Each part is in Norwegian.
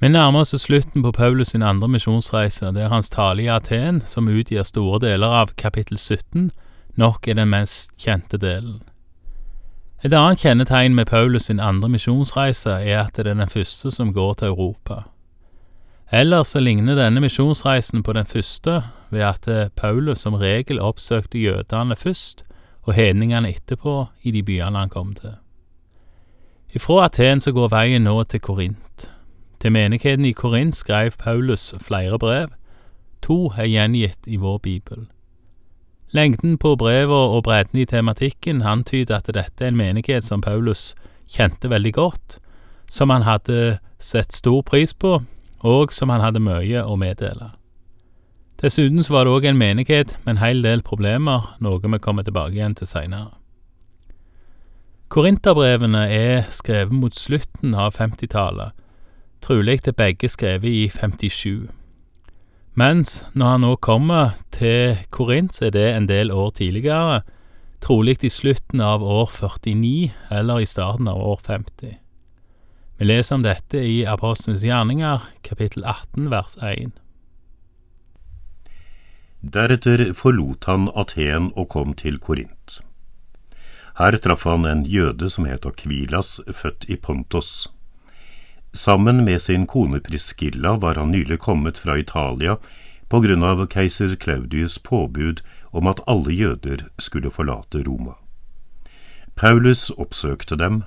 Vi nærmer oss slutten på Paulus sin andre misjonsreise, der hans tale i Aten, som utgjør store deler av kapittel 17, nok er den mest kjente delen. Et annet kjennetegn med Paulus sin andre misjonsreise er at det er den første som går til Europa. Ellers så ligner denne misjonsreisen på den første ved at Paulus som regel oppsøkte jødene først og hedningene etterpå i de byene han kom til. Ifra Aten så går veien nå til Korint. Til menigheten i Korint skrev Paulus flere brev. To er gjengitt i vår bibel. Lengden på brevene og bredden i tematikken antyder at dette er en menighet som Paulus kjente veldig godt, som han hadde sett stor pris på, og som han hadde mye å meddele. Dessuten var det òg en menighet med en hel del problemer, noe vi kommer tilbake igjen til seinere. Korinterbrevene er skrevet mot slutten av 50-tallet, trolig til begge skrevet i 57. Mens når han nå kommer til Korint, er det en del år tidligere, trolig i slutten av år 49 eller i starten av år 50. Vi leser om dette i Apostlenes gjerninger, kapittel 18, vers 1. Deretter forlot han Aten og kom til Korint. Her traff han en jøde som het Akvilas, født i Pontos. Sammen med sin kone Priscilla var han nylig kommet fra Italia på grunn av keiser Claudius' påbud om at alle jøder skulle forlate Roma. Paulus oppsøkte dem,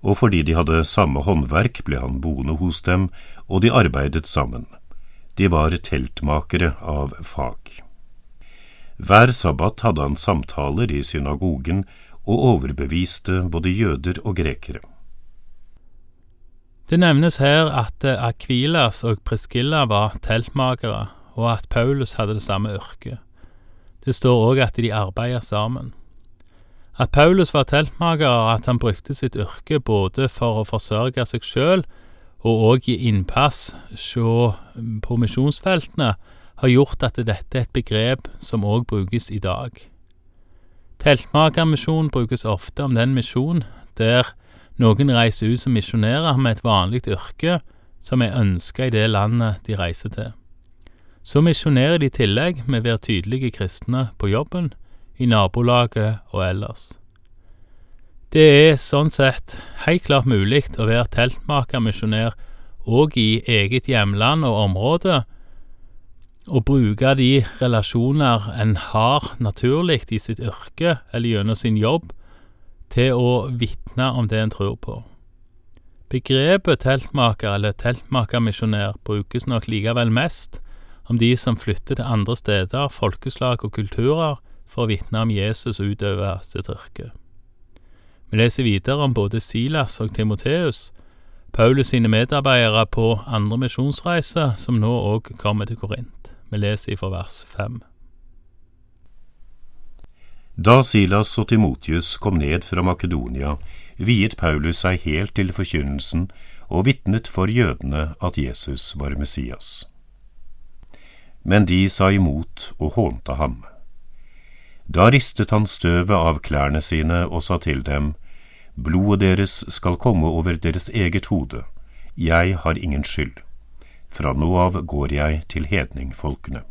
og fordi de hadde samme håndverk, ble han boende hos dem, og de arbeidet sammen. De var teltmakere av fag. Hver sabbat hadde han samtaler i synagogen og overbeviste både jøder og grekere. Det nevnes her at Akvilas og Priskilla var teltmakere, og at Paulus hadde det samme yrket. Det står òg at de arbeidet sammen. At Paulus var teltmaker, og at han brukte sitt yrke både for å forsørge seg sjøl og òg gi innpass sjå på misjonsfeltene, har gjort at dette er et begrep som òg brukes i dag. Teltmakermisjon brukes ofte om den misjon der noen reiser ut som misjonærer med et vanlig yrke som er ønska i det landet de reiser til. Så misjonerer de i tillegg med å være tydelige kristne på jobben, i nabolaget og ellers. Det er sånn sett helt klart mulig å være teltmakermisjonær òg i eget hjemland og område, og bruke de relasjoner en har naturlig i sitt yrke eller gjennom sin jobb, til å vitne om det en tror på. Begrepet teltmaker eller teltmakermisjonær brukes nok likevel mest om de som flytter til andre steder, folkeslag og kulturer for å vitne om Jesus og utøve sitt yrke. Vi leser videre om både Silas og Timoteus, Paulus sine medarbeidere på andre misjonsreiser, som nå òg kommer til Korint. Vi leser fra vers fem. Da Silas og Timotius kom ned fra Makedonia, viet Paulus seg helt til forkynnelsen og vitnet for jødene at Jesus var Messias. Men de sa imot og hånte ham. Da ristet han støvet av klærne sine og sa til dem, Blodet deres skal komme over deres eget hode, jeg har ingen skyld. Fra nå av går jeg til hedningfolkene.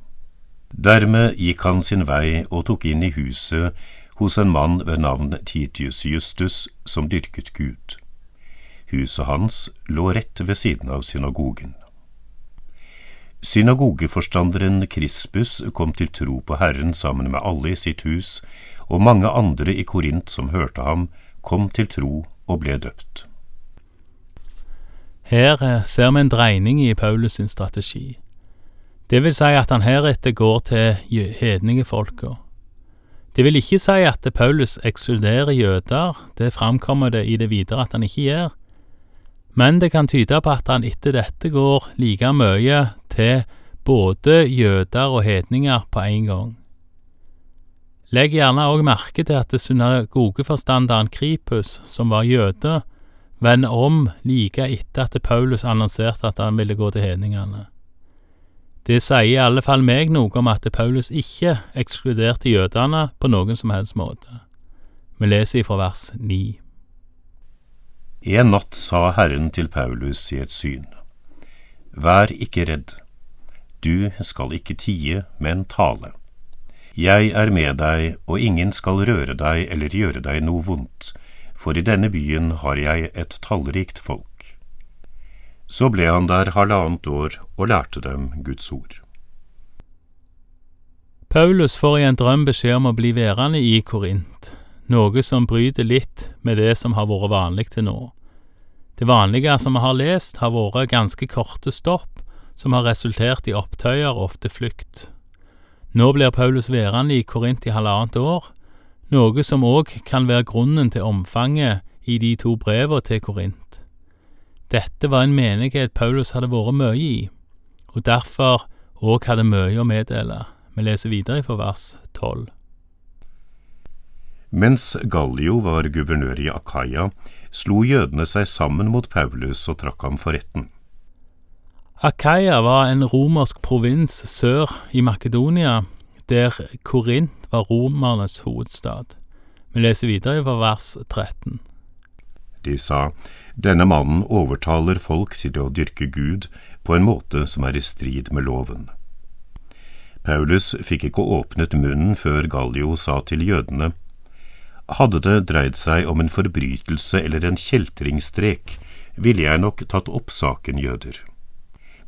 Dermed gikk han sin vei og tok inn i huset hos en mann ved navn Titius Justus som dyrket Gud. Huset hans lå rett ved siden av synagogen. Synagogeforstanderen Krispus kom til tro på Herren sammen med alle i sitt hus, og mange andre i Korint som hørte ham, kom til tro og ble døpt. Her ser vi en dreining i Paulus sin strategi. Det vil si at han heretter går til hedningefolka. Det vil ikke si at Paulus ekskluderer jøder, det framkommer det i det videre at han ikke gjør, men det kan tyde på at han etter dette går like mye til både jøder og hedninger på en gang. Legg gjerne òg merke til at synagogeforstanderen Kripus, som var jøde, vender om like etter at Paulus annonserte at han ville gå til hedningene. Det sier i alle fall meg noe om at Paulus ikke ekskluderte jødene på noen som helst måte. Vi leser ifra vers 9. En natt sa Herren til Paulus i et syn, Vær ikke redd. Du skal ikke tie, men tale. Jeg er med deg, og ingen skal røre deg eller gjøre deg noe vondt, for i denne byen har jeg et tallrikt folk. Så ble han der halvannet år og lærte dem Guds ord. Paulus får i en drøm beskjed om å bli værende i Korint, noe som bryter litt med det som har vært vanlig til nå. Det vanlige som vi har lest, har vært ganske korte stopp, som har resultert i opptøyer og ofte flukt. Nå blir Paulus værende i Korint i halvannet år, noe som òg kan være grunnen til omfanget i de to brevene til Korint. Dette var en menighet Paulus hadde vært mye i, og derfor òg hadde mye å meddele. Vi leser videre fra vers tolv. Mens Gallio var guvernør i Akaya, slo jødene seg sammen mot Paulus og trakk ham for retten. Akaya var en romersk provins sør i Makedonia, der Korint var romernes hovedstad. Vi leser videre fra vers 13. De sa, denne mannen overtaler folk til å dyrke Gud på en måte som er i strid med loven. Paulus fikk ikke åpnet munnen før Gallio sa til jødene, hadde det dreid seg om en forbrytelse eller en kjeltringstrek, ville jeg nok tatt opp saken, jøder.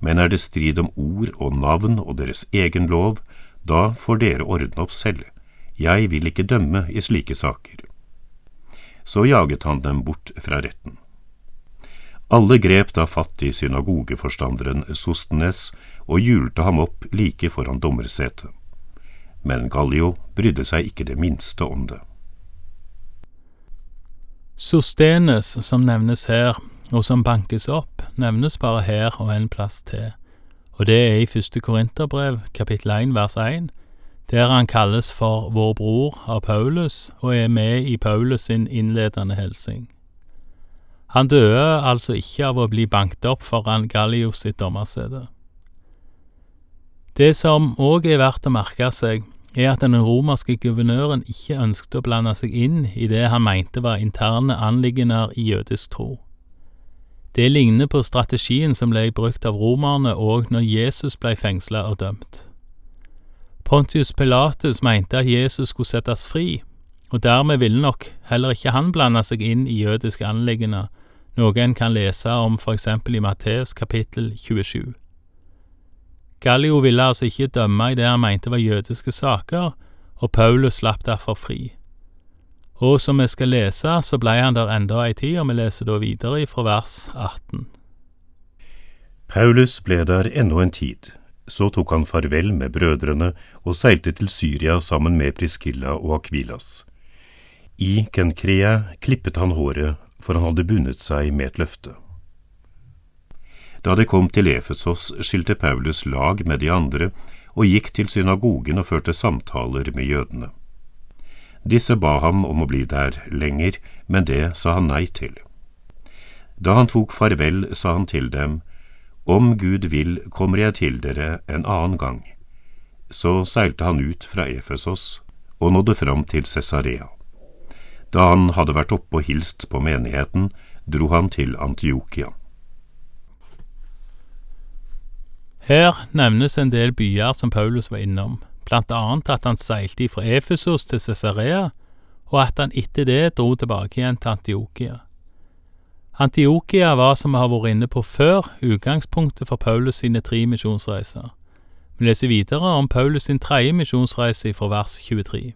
Men er det strid om ord og navn og deres egen lov, da får dere ordne opp selv, jeg vil ikke dømme i slike saker. Så jaget han dem bort fra retten. Alle grep da fatt i synagogeforstanderen Sostenes og hjulte ham opp like foran dommersetet. Men Gallio brydde seg ikke det minste om det. Sostenes, som nevnes her, og som bankes opp, nevnes bare her og en plass til, og det er i første Korinterbrev, kapittel 1, vers 1, der han kalles for vår bror av Paulus og er med i Paulus sin innledende hilsing. Han døde altså ikke av å bli banket opp foran Gallios sitt dommersete. Det som òg er verdt å merke seg, er at den romerske guvernøren ikke ønsket å blande seg inn i det han mente var interne anliggender i jødisk tro. Det ligner på strategien som ble brukt av romerne òg når Jesus ble fengsla og dømt. Pontius Pilatus mente at Jesus skulle settes fri, og dermed ville nok heller ikke han blande seg inn i jødiske anliggender, noe en kan lese om eksempel i Matteus kapittel 27. Gallio ville altså ikke dømme i det han mente var jødiske saker, og Paulus slapp derfor fri. Og som vi skal lese, så blei han der enda ei tid, og vi leser da videre fra vers 18. Paulus ble der ennå en tid. Så tok han farvel med brødrene og seilte til Syria sammen med Priskilla og Akvilas. I Kenkrea klippet han håret, for han hadde bundet seg med et løfte. Da de kom til Efesos, skilte Paulus lag med de andre og gikk til synagogen og førte samtaler med jødene. Disse ba ham om å bli der lenger, men det sa han nei til. Da han tok farvel, sa han til dem, Om Gud vil, kommer jeg til dere en annen gang. Så seilte han ut fra Efesos og nådde fram til Cesarea. Da han hadde vært oppe og hilst på menigheten, dro han til Antiokia. Her nevnes en del byer som Paulus var innom, blant annet at han seilte fra Efesos til Cesarea, og at han etter det dro tilbake igjen til Antiokia. Antiokia var, som vi har vært inne på før, utgangspunktet for Paulus sine tre misjonsreiser. Vi leser videre om Paulus sin tredje misjonsreise fra vers 23.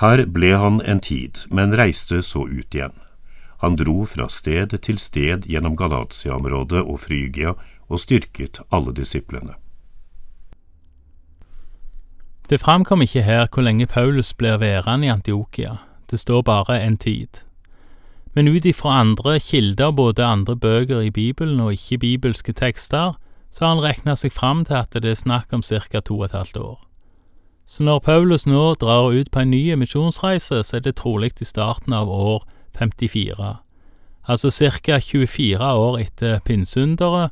Her ble han en tid, men reiste så ut igjen. Han dro fra sted til sted gjennom Galatia-området og Frygia og styrket alle disiplene. Det framkom ikke her hvor lenge Paulus blir værende i Antiokia, det står bare en tid. Men ut ifra andre kilder, både andre bøker i Bibelen og ikke-bibelske tekster, så har han regna seg fram til at det er snakk om ca. to og et halvt år. Så når Paulus nå drar ut på en ny misjonsreise, så er det trolig i starten av år 54, altså ca. 24 år etter pinseunderet,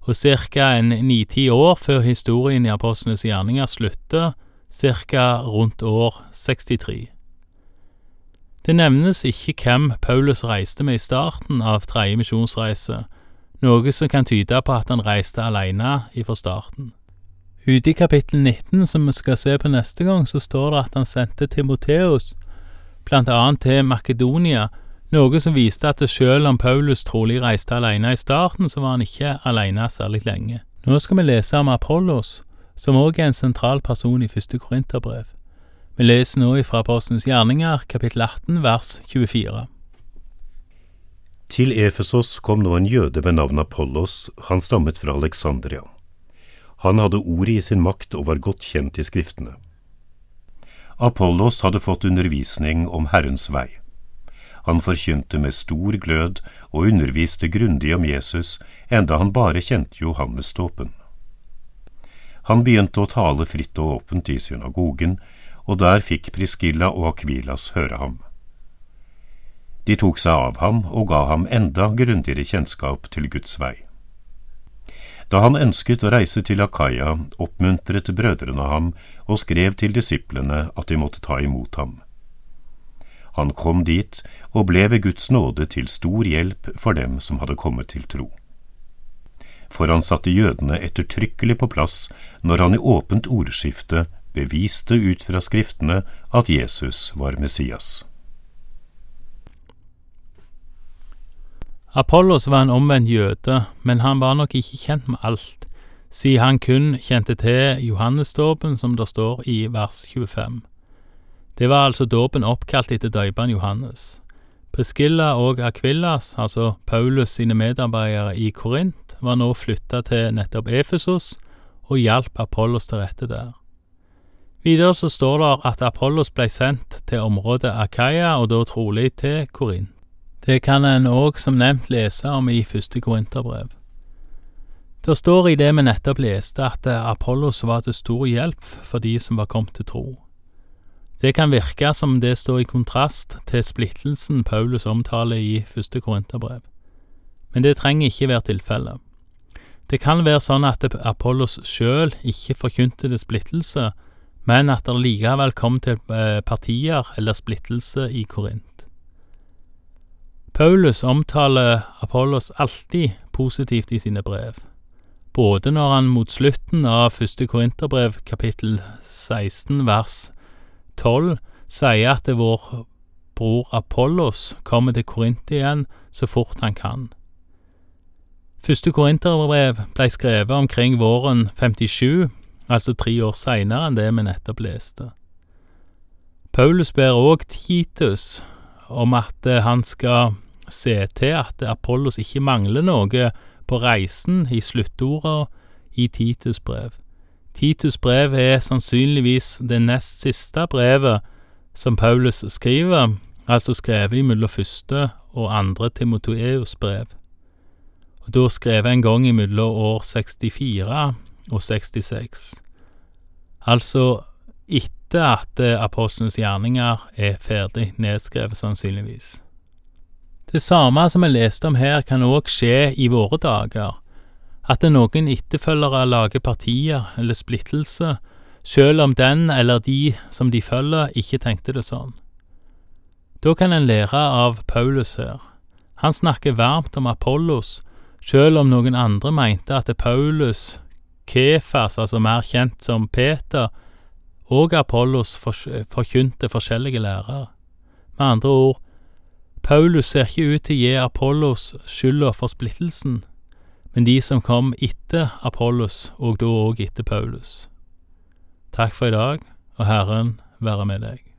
og ca. ni-ti år før historien i apostlenes gjerninger slutter, ca. rundt år 63. Det nevnes ikke hvem Paulus reiste med i starten av tredje misjonsreise, noe som kan tyde på at han reiste alene ifra starten. Ute i kapittel 19, som vi skal se på neste gang, så står det at han sendte Timoteus annet til Makedonia, noe som viste at selv om Paulus trolig reiste alene i starten, så var han ikke alene særlig lenge. Nå skal vi lese om Apollos, som også er en sentral person i første Korinterbrev. Vi leser nå ifra Apostelens gjerninger, kapittel 18, vers 24. Til Efesos kom nå en jøde ved navn Apollos, han stammet fra Alexandria. Han hadde ordet i sin makt og var godt kjent i skriftene. Apollos hadde fått undervisning om Herrens vei. Han forkynte med stor glød og underviste grundig om Jesus, enda han bare kjente Johannes dåpen. Han begynte å tale fritt og åpent i synagogen, og der fikk Priskilla og Akvilas høre ham. De tok seg av ham og ga ham enda grundigere kjennskap til Guds vei. Da han ønsket å reise til Akaya, oppmuntret brødrene ham og skrev til disiplene at de måtte ta imot ham. Han kom dit og ble ved Guds nåde til stor hjelp for dem som hadde kommet til tro. For han satte jødene ettertrykkelig på plass når han i åpent ordskifte beviste ut fra Skriftene at Jesus var Messias. Apollos var en omvendt jøde, men han var nok ikke kjent med alt, siden han kun kjente til Johannesdåpen, som det står i vers 25. Det var altså dåpen oppkalt etter døperen Johannes. Priscilla og Akvillas, altså Paulus sine medarbeidere i Korint, var nå flytta til nettopp Efesos og hjalp Apollos til rette der. Videre så står det at Apollos ble sendt til området Akaya, og da trolig til Korint. Det kan en òg som nevnt lese om i første Korinterbrev. Det står i det vi nettopp leste at Apollos var til stor hjelp for de som var kommet til tro. Det kan virke som det står i kontrast til splittelsen Paulus omtaler i første Korinterbrev, men det trenger ikke være tilfellet. Det kan være sånn at Apollos sjøl ikke forkynte det splittelse, men at det likevel kom til eh, partier eller splittelse i Korint. Paulus omtaler Apollos alltid positivt i sine brev, både når han mot slutten av første Korinterbrev kapittel 16 vers 12 sier at vår bror Apollos kommer til Korint igjen så fort han kan. Første Korinterbrev ble skrevet omkring våren 57 altså tre år seinere enn det vi nettopp leste. Paulus ber òg Titus om at eh, han skal se til at Apollos ikke mangler noe på reisen i sluttordet i Titus brev. Titus brev er sannsynligvis det nest siste brevet som Paulus skriver, altså skrevet mellom første og andre Timoteus brev, og da skrevet en gang mellom år 64 og 66. Altså etter at apostlenes gjerninger er ferdig nedskrevet, sannsynligvis. Det samme som vi leste om her, kan òg skje i våre dager. At noen etterfølgere lager partier eller splittelse, sjøl om den eller de som de følger, ikke tenkte det sånn. Da kan en lære av Paulus her. Han snakker varmt om Apollos, sjøl om noen andre mente at Paulus Kefas, altså mer kjent som Peter, og Apollos forkynte forskjellige lærere. Med andre ord, Paulus ser ikke ut til å gi Apollos skylda for splittelsen, men de som kom etter Apollos, og da òg etter Paulus. Takk for i dag, og Herren være med deg.